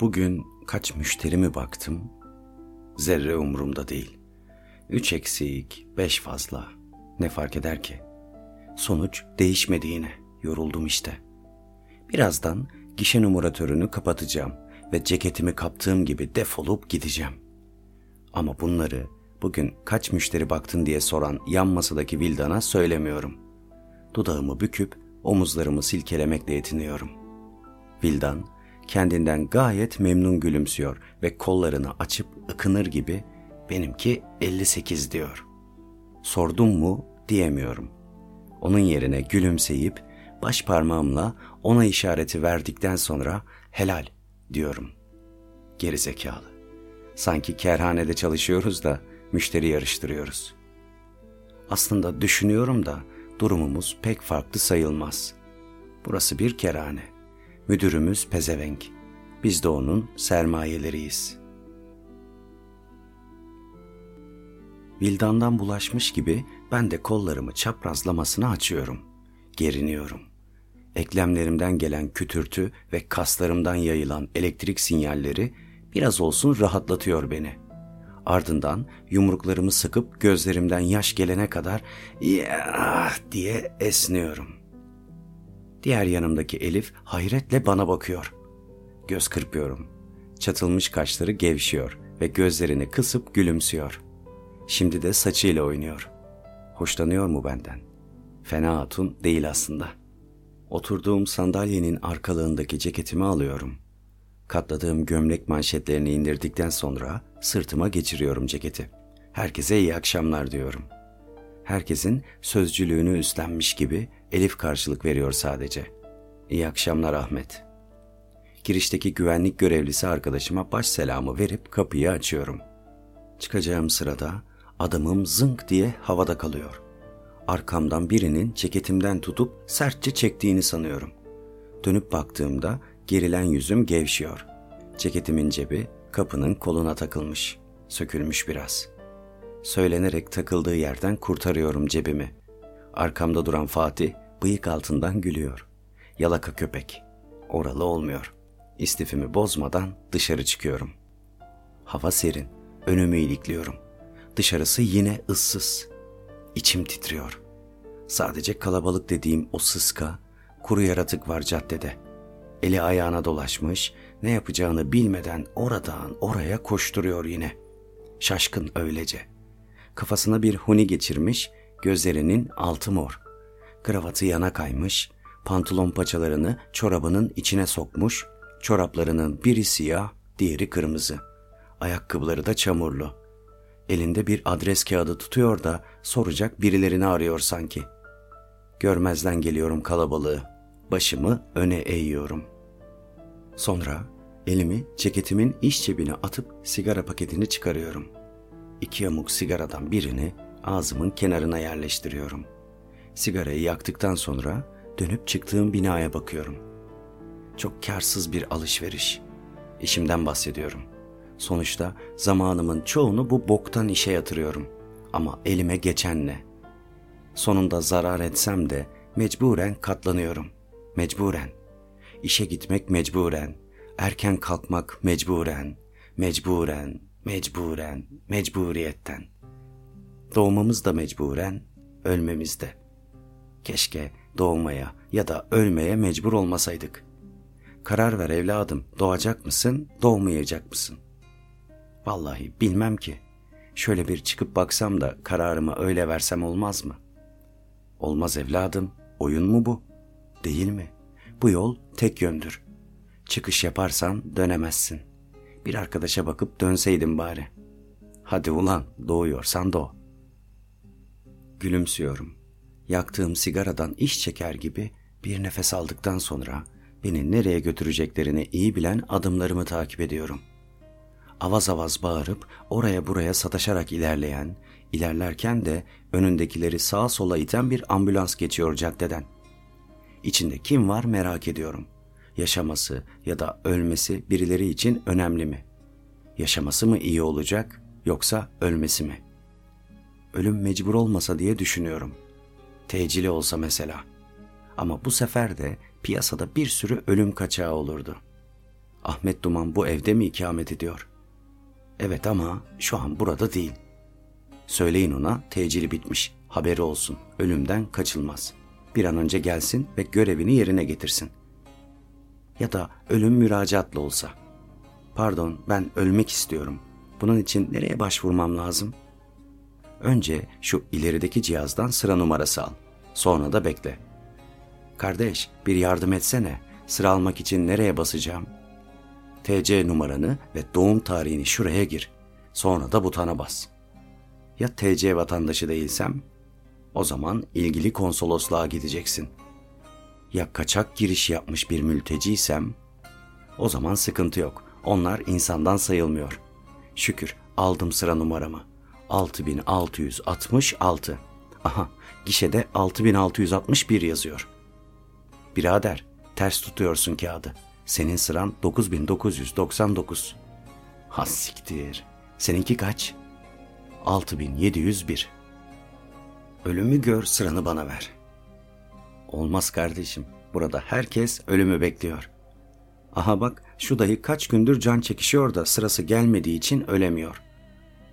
Bugün kaç müşterimi baktım, zerre umurumda değil. Üç eksik, beş fazla. Ne fark eder ki? Sonuç değişmedi yine. Yoruldum işte. Birazdan gişe numaratörünü kapatacağım ve ceketimi kaptığım gibi defolup gideceğim. Ama bunları bugün kaç müşteri baktın diye soran yan masadaki Vildan'a söylemiyorum. Dudağımı büküp omuzlarımı silkelemekle yetiniyorum. Vildan kendinden gayet memnun gülümsüyor ve kollarını açıp ıkınır gibi benimki 58 diyor. Sordum mu diyemiyorum. Onun yerine gülümseyip baş parmağımla ona işareti verdikten sonra helal diyorum. Geri zekalı. Sanki kerhanede çalışıyoruz da müşteri yarıştırıyoruz. Aslında düşünüyorum da durumumuz pek farklı sayılmaz. Burası bir kerhane. Müdürümüz pezevenk. Biz de onun sermayeleriyiz. Vildandan bulaşmış gibi ben de kollarımı çaprazlamasına açıyorum. Geriniyorum. Eklemlerimden gelen kütürtü ve kaslarımdan yayılan elektrik sinyalleri biraz olsun rahatlatıyor beni. Ardından yumruklarımı sıkıp gözlerimden yaş gelene kadar ya diye esniyorum. Diğer yanımdaki Elif hayretle bana bakıyor. Göz kırpıyorum. Çatılmış kaşları gevşiyor ve gözlerini kısıp gülümsüyor. Şimdi de saçıyla oynuyor. Hoşlanıyor mu benden? Fena hatun değil aslında. Oturduğum sandalyenin arkalığındaki ceketimi alıyorum. Katladığım gömlek manşetlerini indirdikten sonra sırtıma geçiriyorum ceketi. Herkese iyi akşamlar diyorum. Herkesin sözcülüğünü üstlenmiş gibi Elif karşılık veriyor sadece. İyi akşamlar Ahmet. Girişteki güvenlik görevlisi arkadaşıma baş selamı verip kapıyı açıyorum. Çıkacağım sırada adamım zınk diye havada kalıyor. Arkamdan birinin ceketimden tutup sertçe çektiğini sanıyorum. Dönüp baktığımda gerilen yüzüm gevşiyor. Ceketimin cebi kapının koluna takılmış. Sökülmüş biraz. Söylenerek takıldığı yerden kurtarıyorum cebimi. Arkamda duran Fatih bıyık altından gülüyor. Yalaka köpek. Oralı olmuyor. İstifimi bozmadan dışarı çıkıyorum. Hava serin. Önümü ilikliyorum. Dışarısı yine ıssız. İçim titriyor. Sadece kalabalık dediğim o sıska, kuru yaratık var caddede. Eli ayağına dolaşmış, ne yapacağını bilmeden oradan oraya koşturuyor yine. Şaşkın öylece. Kafasına bir huni geçirmiş, gözlerinin altı mor. Kravatı yana kaymış, pantolon paçalarını çorabının içine sokmuş, çoraplarının biri siyah, diğeri kırmızı. Ayakkabıları da çamurlu. Elinde bir adres kağıdı tutuyor da soracak birilerini arıyor sanki. Görmezden geliyorum kalabalığı. Başımı öne eğiyorum. Sonra elimi ceketimin iç cebine atıp sigara paketini çıkarıyorum. İki yamuk sigaradan birini ağzımın kenarına yerleştiriyorum. Sigarayı yaktıktan sonra dönüp çıktığım binaya bakıyorum. Çok karsız bir alışveriş. İşimden bahsediyorum. Sonuçta zamanımın çoğunu bu boktan işe yatırıyorum. Ama elime geçen ne? Sonunda zarar etsem de mecburen katlanıyorum. Mecburen. İşe gitmek mecburen. Erken kalkmak mecburen. Mecburen, mecburen, mecburiyetten. Doğmamız da mecburen, ölmemiz de. Keşke doğmaya ya da ölmeye mecbur olmasaydık. Karar ver evladım, doğacak mısın, doğmayacak mısın? Vallahi bilmem ki. Şöyle bir çıkıp baksam da kararımı öyle versem olmaz mı? Olmaz evladım, oyun mu bu? Değil mi? Bu yol tek yöndür. Çıkış yaparsan dönemezsin. Bir arkadaşa bakıp dönseydin bari. Hadi ulan doğuyorsan doğ. Gülümsüyorum. Yaktığım sigaradan iş çeker gibi bir nefes aldıktan sonra beni nereye götüreceklerini iyi bilen adımlarımı takip ediyorum. Avaz avaz bağırıp oraya buraya sataşarak ilerleyen, ilerlerken de önündekileri sağa sola iten bir ambulans geçiyor caddeden. İçinde kim var merak ediyorum. Yaşaması ya da ölmesi birileri için önemli mi? Yaşaması mı iyi olacak yoksa ölmesi mi? Ölüm mecbur olmasa diye düşünüyorum. Tecili olsa mesela. Ama bu sefer de piyasada bir sürü ölüm kaçağı olurdu. Ahmet Duman bu evde mi ikamet ediyor? Evet ama şu an burada değil. Söyleyin ona tecili bitmiş. Haberi olsun. Ölümden kaçılmaz. Bir an önce gelsin ve görevini yerine getirsin. Ya da ölüm müracaatla olsa. Pardon ben ölmek istiyorum. Bunun için nereye başvurmam lazım? Önce şu ilerideki cihazdan sıra numarası al. Sonra da bekle. Kardeş bir yardım etsene. Sıra almak için nereye basacağım? TC numaranı ve doğum tarihini şuraya gir. Sonra da butona bas. Ya TC vatandaşı değilsem? O zaman ilgili konsolosluğa gideceksin. Ya kaçak giriş yapmış bir mülteciysem? O zaman sıkıntı yok. Onlar insandan sayılmıyor. Şükür aldım sıra numaramı. 6666. Aha gişede 6661 yazıyor. Birader ters tutuyorsun kağıdı. Senin sıran 9999. Has siktir. Seninki kaç? 6701. Ölümü gör sıranı bana ver. Olmaz kardeşim. Burada herkes ölümü bekliyor. Aha bak şu dayı kaç gündür can çekişiyor da sırası gelmediği için ölemiyor.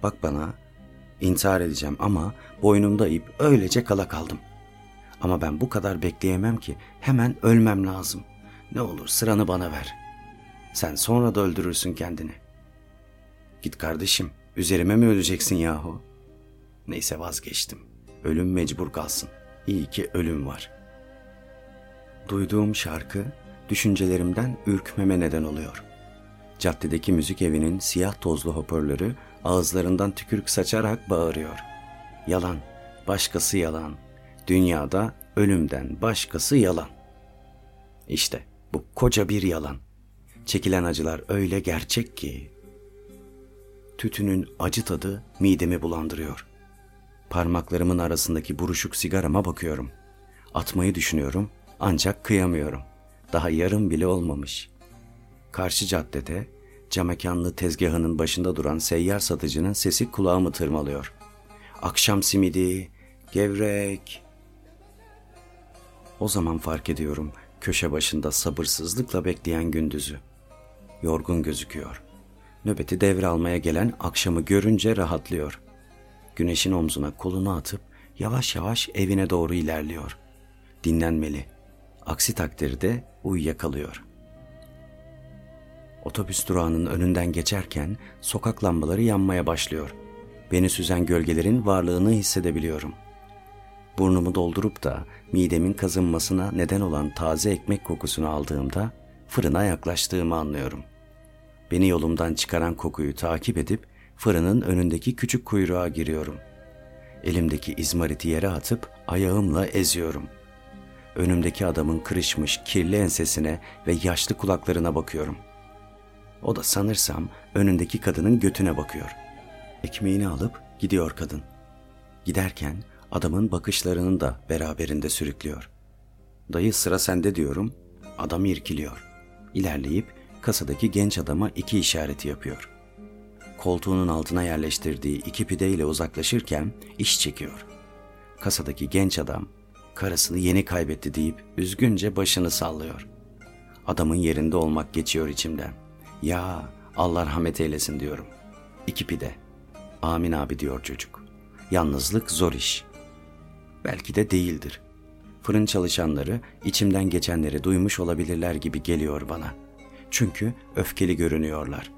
Bak bana intihar edeceğim ama boynumda ip öylece kala kaldım. Ama ben bu kadar bekleyemem ki hemen ölmem lazım. Ne olur sıranı bana ver. Sen sonra da öldürürsün kendini. Git kardeşim, üzerime mi öleceksin yahu? Neyse vazgeçtim. Ölüm mecbur kalsın. İyi ki ölüm var. Duyduğum şarkı düşüncelerimden ürkmeme neden oluyor. Caddedeki müzik evinin siyah tozlu hoparlörü ağızlarından tükürük saçarak bağırıyor. Yalan, başkası yalan. Dünyada ölümden başkası yalan. İşte bu koca bir yalan. Çekilen acılar öyle gerçek ki. Tütünün acı tadı midemi bulandırıyor. Parmaklarımın arasındaki buruşuk sigarama bakıyorum. Atmayı düşünüyorum ancak kıyamıyorum. Daha yarım bile olmamış. Karşı caddede camekanlı tezgahının başında duran seyyar satıcının sesi kulağımı tırmalıyor. Akşam simidi, gevrek. O zaman fark ediyorum köşe başında sabırsızlıkla bekleyen gündüzü. Yorgun gözüküyor. Nöbeti devralmaya gelen akşamı görünce rahatlıyor. Güneşin omzuna kolunu atıp yavaş yavaş evine doğru ilerliyor. Dinlenmeli. Aksi takdirde uyuyakalıyor. Otobüs durağının önünden geçerken sokak lambaları yanmaya başlıyor. Beni süzen gölgelerin varlığını hissedebiliyorum. Burnumu doldurup da midemin kazınmasına neden olan taze ekmek kokusunu aldığımda fırına yaklaştığımı anlıyorum. Beni yolumdan çıkaran kokuyu takip edip fırının önündeki küçük kuyruğa giriyorum. Elimdeki izmariti yere atıp ayağımla eziyorum. Önümdeki adamın kırışmış kirli ensesine ve yaşlı kulaklarına bakıyorum. O da sanırsam önündeki kadının götüne bakıyor. Ekmeğini alıp gidiyor kadın. Giderken adamın bakışlarını da beraberinde sürüklüyor. Dayı sıra sende diyorum. Adam irkiliyor. İlerleyip kasadaki genç adama iki işareti yapıyor. Koltuğunun altına yerleştirdiği iki pideyle uzaklaşırken iş çekiyor. Kasadaki genç adam karısını yeni kaybetti deyip üzgünce başını sallıyor. Adamın yerinde olmak geçiyor içimden. Ya Allah rahmet eylesin diyorum. İki pide. Amin abi diyor çocuk. Yalnızlık zor iş. Belki de değildir. Fırın çalışanları içimden geçenleri duymuş olabilirler gibi geliyor bana. Çünkü öfkeli görünüyorlar.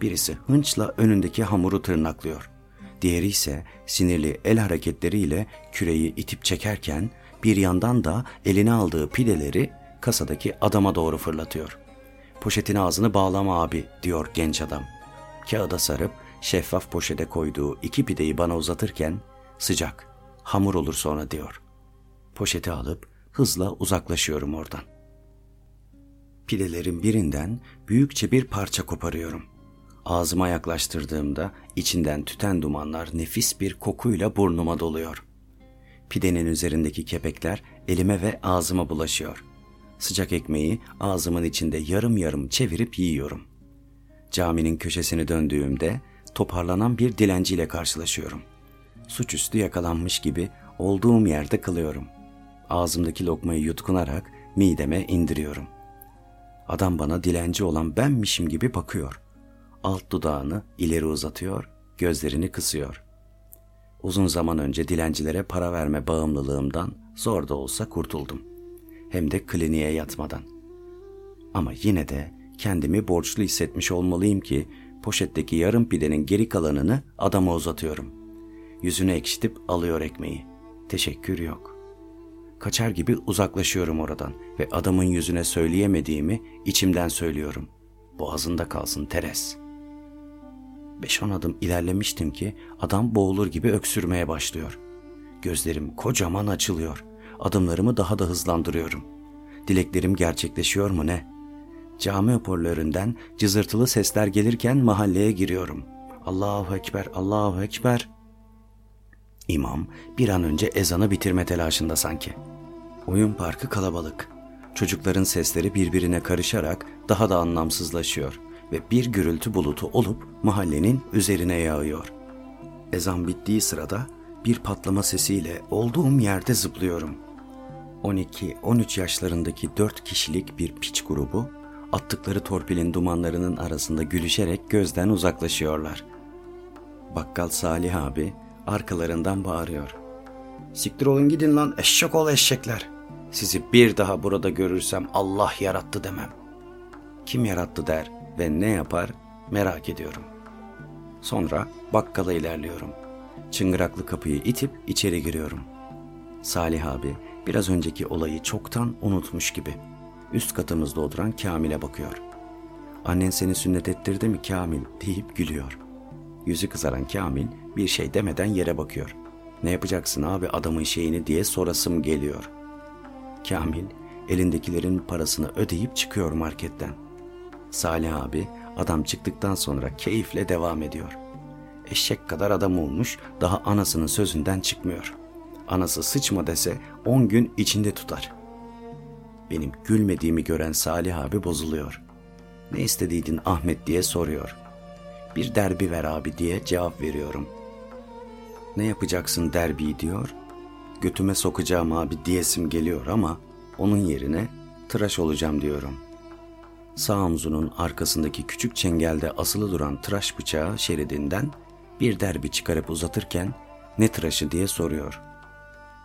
Birisi hınçla önündeki hamuru tırnaklıyor. Diğeri ise sinirli el hareketleriyle küreyi itip çekerken bir yandan da eline aldığı pideleri kasadaki adama doğru fırlatıyor. Poşetin ağzını bağlama abi diyor genç adam. Kağıda sarıp şeffaf poşete koyduğu iki pideyi bana uzatırken sıcak, hamur olur sonra diyor. Poşeti alıp hızla uzaklaşıyorum oradan. Pidelerin birinden büyükçe bir parça koparıyorum. Ağzıma yaklaştırdığımda içinden tüten dumanlar nefis bir kokuyla burnuma doluyor. Pidenin üzerindeki kepekler elime ve ağzıma bulaşıyor. Sıcak ekmeği ağzımın içinde yarım yarım çevirip yiyorum. Caminin köşesini döndüğümde toparlanan bir dilenciyle karşılaşıyorum. Suçüstü yakalanmış gibi olduğum yerde kılıyorum. Ağzımdaki lokmayı yutkunarak mideme indiriyorum. Adam bana dilenci olan benmişim gibi bakıyor. Alt dudağını ileri uzatıyor, gözlerini kısıyor. Uzun zaman önce dilencilere para verme bağımlılığımdan zor da olsa kurtuldum. Hem de kliniğe yatmadan. Ama yine de kendimi borçlu hissetmiş olmalıyım ki poşetteki yarım pidenin geri kalanını adama uzatıyorum. Yüzünü ekşitip alıyor ekmeği. Teşekkür yok. Kaçar gibi uzaklaşıyorum oradan ve adamın yüzüne söyleyemediğimi içimden söylüyorum. Boğazında kalsın Teres. Beş on adım ilerlemiştim ki adam boğulur gibi öksürmeye başlıyor. Gözlerim kocaman açılıyor. Adımlarımı daha da hızlandırıyorum. Dileklerim gerçekleşiyor mu ne? Cami hoparlöründen cızırtılı sesler gelirken mahalleye giriyorum. Allahu Ekber, Allahu Ekber. İmam bir an önce ezanı bitirme telaşında sanki. Oyun parkı kalabalık. Çocukların sesleri birbirine karışarak daha da anlamsızlaşıyor ve bir gürültü bulutu olup mahallenin üzerine yağıyor. Ezan bittiği sırada bir patlama sesiyle olduğum yerde zıplıyorum. 12-13 yaşlarındaki 4 kişilik bir piç grubu attıkları torpilin dumanlarının arasında gülüşerek gözden uzaklaşıyorlar. Bakkal Salih abi arkalarından bağırıyor. Siktir olun gidin lan eşek ol eşekler. Sizi bir daha burada görürsem Allah yarattı demem. Kim yarattı der ve ne yapar merak ediyorum. Sonra bakkala ilerliyorum. Çıngıraklı kapıyı itip içeri giriyorum. Salih abi biraz önceki olayı çoktan unutmuş gibi. Üst katımızda oturan Kamil'e bakıyor. Annen seni sünnet ettirdi mi Kamil deyip gülüyor. Yüzü kızaran Kamil bir şey demeden yere bakıyor. Ne yapacaksın abi adamın şeyini diye sorasım geliyor. Kamil elindekilerin parasını ödeyip çıkıyor marketten. Salih abi adam çıktıktan sonra keyifle devam ediyor. Eşek kadar adam olmuş daha anasının sözünden çıkmıyor. Anası sıçma dese on gün içinde tutar. Benim gülmediğimi gören Salih abi bozuluyor. Ne istediydin Ahmet diye soruyor. Bir derbi ver abi diye cevap veriyorum. Ne yapacaksın derbi diyor. Götüme sokacağım abi diyesim geliyor ama onun yerine tıraş olacağım diyorum. Sağ omzunun arkasındaki küçük çengelde asılı duran tıraş bıçağı şeridinden bir derbi çıkarıp uzatırken ne tıraşı diye soruyor.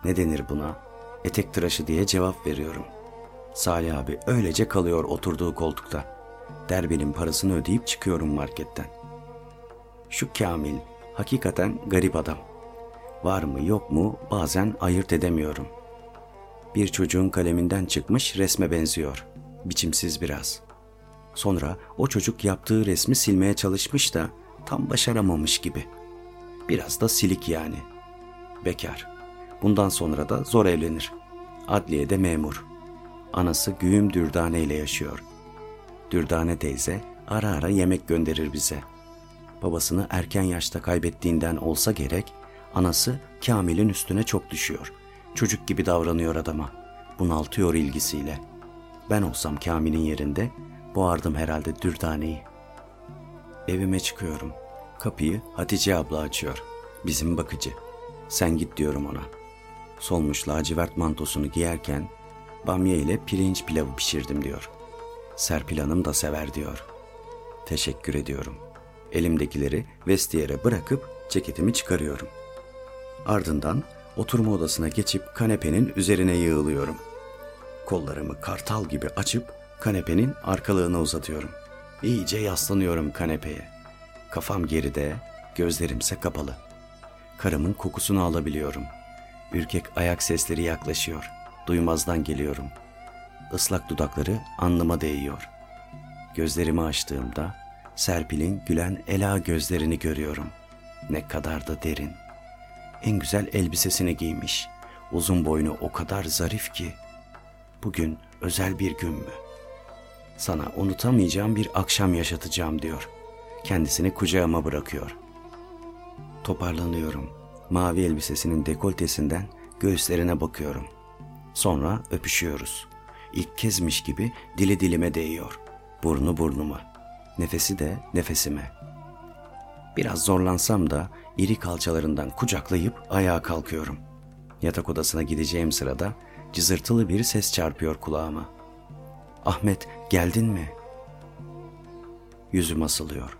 Ne denir buna? Etek tıraşı diye cevap veriyorum. Salih abi öylece kalıyor oturduğu koltukta. Derbinin parasını ödeyip çıkıyorum marketten. Şu Kamil hakikaten garip adam. Var mı yok mu bazen ayırt edemiyorum. Bir çocuğun kaleminden çıkmış resme benziyor. Biçimsiz biraz. Sonra o çocuk yaptığı resmi silmeye çalışmış da tam başaramamış gibi. Biraz da silik yani. Bekar. Bundan sonra da zor evlenir. Adliyede memur. Anası güğüm Dürdane ile yaşıyor. Dürdane teyze ara ara yemek gönderir bize. Babasını erken yaşta kaybettiğinden olsa gerek, anası Kamil'in üstüne çok düşüyor. Çocuk gibi davranıyor adama. Bunaltıyor ilgisiyle. Ben olsam Kamil'in yerinde boğardım herhalde Dürdane'yi. Evime çıkıyorum. Kapıyı Hatice abla açıyor. Bizim bakıcı. Sen git diyorum ona. Solmuş lacivert mantosunu giyerken bamya ile pirinç pilavı pişirdim diyor. Serpil Hanım da sever diyor. Teşekkür ediyorum. Elimdekileri vestiyere bırakıp ceketimi çıkarıyorum. Ardından oturma odasına geçip kanepenin üzerine yığılıyorum. Kollarımı kartal gibi açıp kanepenin arkalığına uzatıyorum. İyice yaslanıyorum kanepeye. Kafam geride, gözlerimse kapalı. Karımın kokusunu alabiliyorum. Ürkek ayak sesleri yaklaşıyor. Duymazdan geliyorum. Islak dudakları alnıma değiyor. Gözlerimi açtığımda Serpil'in gülen ela gözlerini görüyorum. Ne kadar da derin. En güzel elbisesini giymiş. Uzun boynu o kadar zarif ki. Bugün özel bir gün mü? Sana unutamayacağım bir akşam yaşatacağım diyor. Kendisini kucağıma bırakıyor. Toparlanıyorum. Mavi elbisesinin dekoltesinden göğüslerine bakıyorum. Sonra öpüşüyoruz. İlk kezmiş gibi dili dilime değiyor. Burnu burnuma. Nefesi de nefesime. Biraz zorlansam da iri kalçalarından kucaklayıp ayağa kalkıyorum. Yatak odasına gideceğim sırada cızırtılı bir ses çarpıyor kulağıma. Ahmet geldin mi? Yüzüm asılıyor.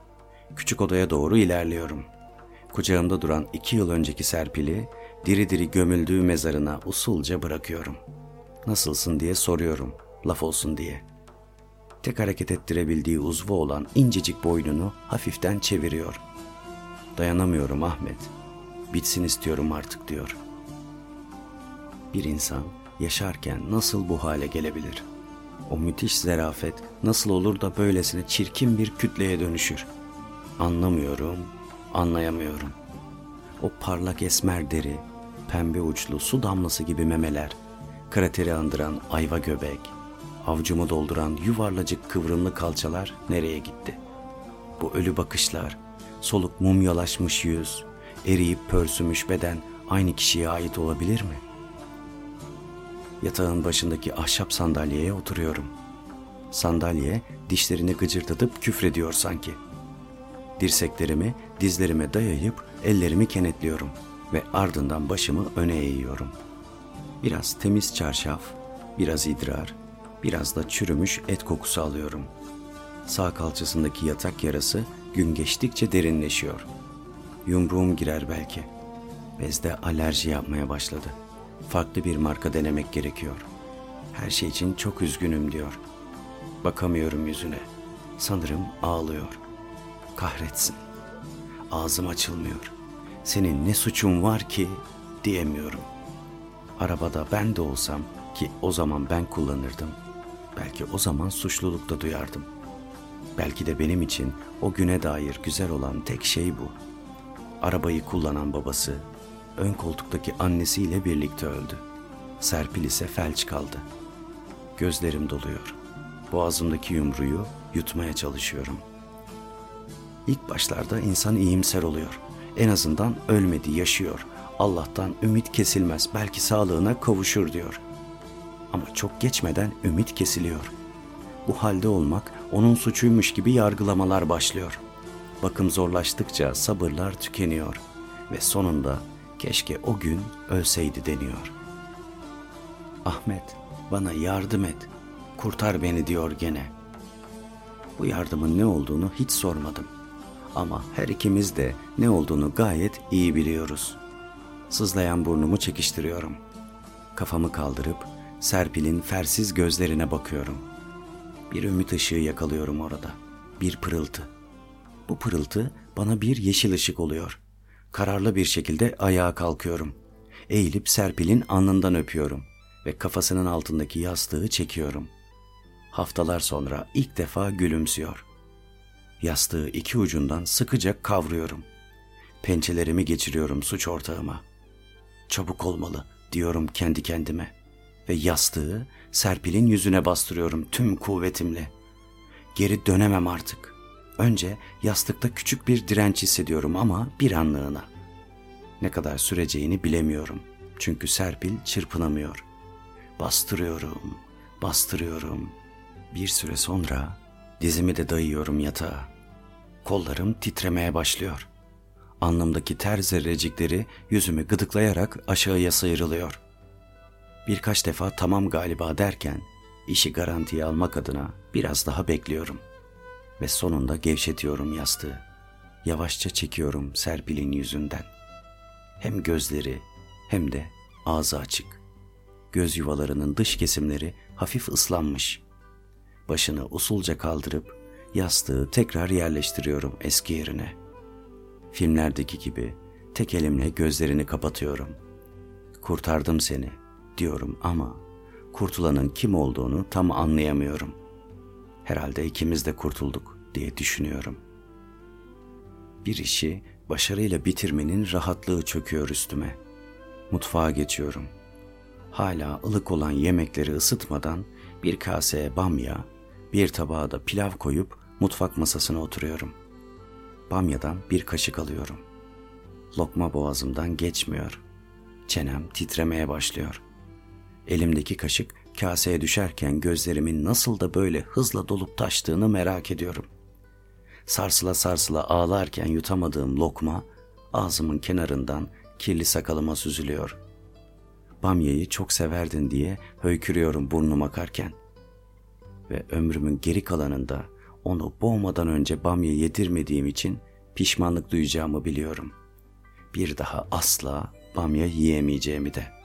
Küçük odaya doğru ilerliyorum. Kucağımda duran iki yıl önceki Serpil'i diri diri gömüldüğü mezarına usulca bırakıyorum. Nasılsın diye soruyorum, laf olsun diye. Tek hareket ettirebildiği uzvu olan incecik boynunu hafiften çeviriyor. Dayanamıyorum Ahmet. Bitsin istiyorum artık diyor. Bir insan yaşarken nasıl bu hale gelebilir? O müthiş zerafet nasıl olur da böylesine çirkin bir kütleye dönüşür? Anlamıyorum, anlayamıyorum. O parlak esmer deri, pembe uçlu su damlası gibi memeler, krateri andıran ayva göbek, avcumu dolduran yuvarlacık kıvrımlı kalçalar nereye gitti? Bu ölü bakışlar, soluk mumyalaşmış yüz, eriyip pörsümüş beden aynı kişiye ait olabilir mi? Yatağın başındaki ahşap sandalyeye oturuyorum. Sandalye dişlerini gıcırdatıp küfrediyor sanki. Dirseklerimi dizlerime dayayıp ellerimi kenetliyorum ve ardından başımı öne eğiyorum. Biraz temiz çarşaf, biraz idrar, biraz da çürümüş et kokusu alıyorum. Sağ kalçasındaki yatak yarası gün geçtikçe derinleşiyor. Yumruğum girer belki. Bezde alerji yapmaya başladı. Farklı bir marka denemek gerekiyor. Her şey için çok üzgünüm diyor. Bakamıyorum yüzüne. Sanırım ağlıyor. Kahretsin. Ağzım açılmıyor. Senin ne suçun var ki diyemiyorum. Arabada ben de olsam ki o zaman ben kullanırdım. Belki o zaman suçluluk da duyardım. Belki de benim için o güne dair güzel olan tek şey bu. Arabayı kullanan babası, ön koltuktaki annesiyle birlikte öldü. Serpil ise felç kaldı. Gözlerim doluyor. Boğazımdaki yumruyu yutmaya çalışıyorum. İlk başlarda insan iyimser oluyor. En azından ölmedi, yaşıyor. Allah'tan ümit kesilmez, belki sağlığına kavuşur diyor. Ama çok geçmeden ümit kesiliyor. Bu halde olmak onun suçuymuş gibi yargılamalar başlıyor. Bakım zorlaştıkça sabırlar tükeniyor ve sonunda keşke o gün ölseydi deniyor. Ahmet, bana yardım et, kurtar beni diyor gene. Bu yardımın ne olduğunu hiç sormadım. Ama her ikimiz de ne olduğunu gayet iyi biliyoruz. Sızlayan burnumu çekiştiriyorum. Kafamı kaldırıp Serpil'in fersiz gözlerine bakıyorum. Bir ümit ışığı yakalıyorum orada. Bir pırıltı. Bu pırıltı bana bir yeşil ışık oluyor. Kararlı bir şekilde ayağa kalkıyorum. Eğilip Serpil'in alnından öpüyorum ve kafasının altındaki yastığı çekiyorum. Haftalar sonra ilk defa gülümsüyor. Yastığı iki ucundan sıkıca kavruyorum. Pençelerimi geçiriyorum suç ortağıma. Çabuk olmalı diyorum kendi kendime ve yastığı Serpil'in yüzüne bastırıyorum tüm kuvvetimle. Geri dönemem artık. Önce yastıkta küçük bir direnç hissediyorum ama bir anlığına. Ne kadar süreceğini bilemiyorum. Çünkü Serpil çırpınamıyor. Bastırıyorum, bastırıyorum. Bir süre sonra dizimi de dayıyorum yatağa. Kollarım titremeye başlıyor. Alnımdaki ter zerrecikleri yüzümü gıdıklayarak aşağıya sıyrılıyor. Birkaç defa tamam galiba derken işi garantiye almak adına biraz daha bekliyorum. Ve sonunda gevşetiyorum yastığı. Yavaşça çekiyorum Serpil'in yüzünden. Hem gözleri hem de ağzı açık. Göz yuvalarının dış kesimleri hafif ıslanmış. Başını usulca kaldırıp yastığı tekrar yerleştiriyorum eski yerine. Filmlerdeki gibi tek elimle gözlerini kapatıyorum. Kurtardım seni diyorum ama kurtulanın kim olduğunu tam anlayamıyorum. Herhalde ikimiz de kurtulduk diye düşünüyorum. Bir işi başarıyla bitirmenin rahatlığı çöküyor üstüme. Mutfağa geçiyorum. Hala ılık olan yemekleri ısıtmadan bir kaseye bamya, bir tabağa da pilav koyup mutfak masasına oturuyorum. Bamyadan bir kaşık alıyorum. Lokma boğazımdan geçmiyor. Çenem titremeye başlıyor. Elimdeki kaşık kaseye düşerken gözlerimin nasıl da böyle hızla dolup taştığını merak ediyorum. Sarsıla sarsıla ağlarken yutamadığım lokma ağzımın kenarından kirli sakalıma süzülüyor. Bamyayı çok severdin diye höykürüyorum burnum akarken. ve ömrümün geri kalanında onu boğmadan önce bamya yedirmediğim için pişmanlık duyacağımı biliyorum. Bir daha asla bamya yiyemeyeceğimi de.''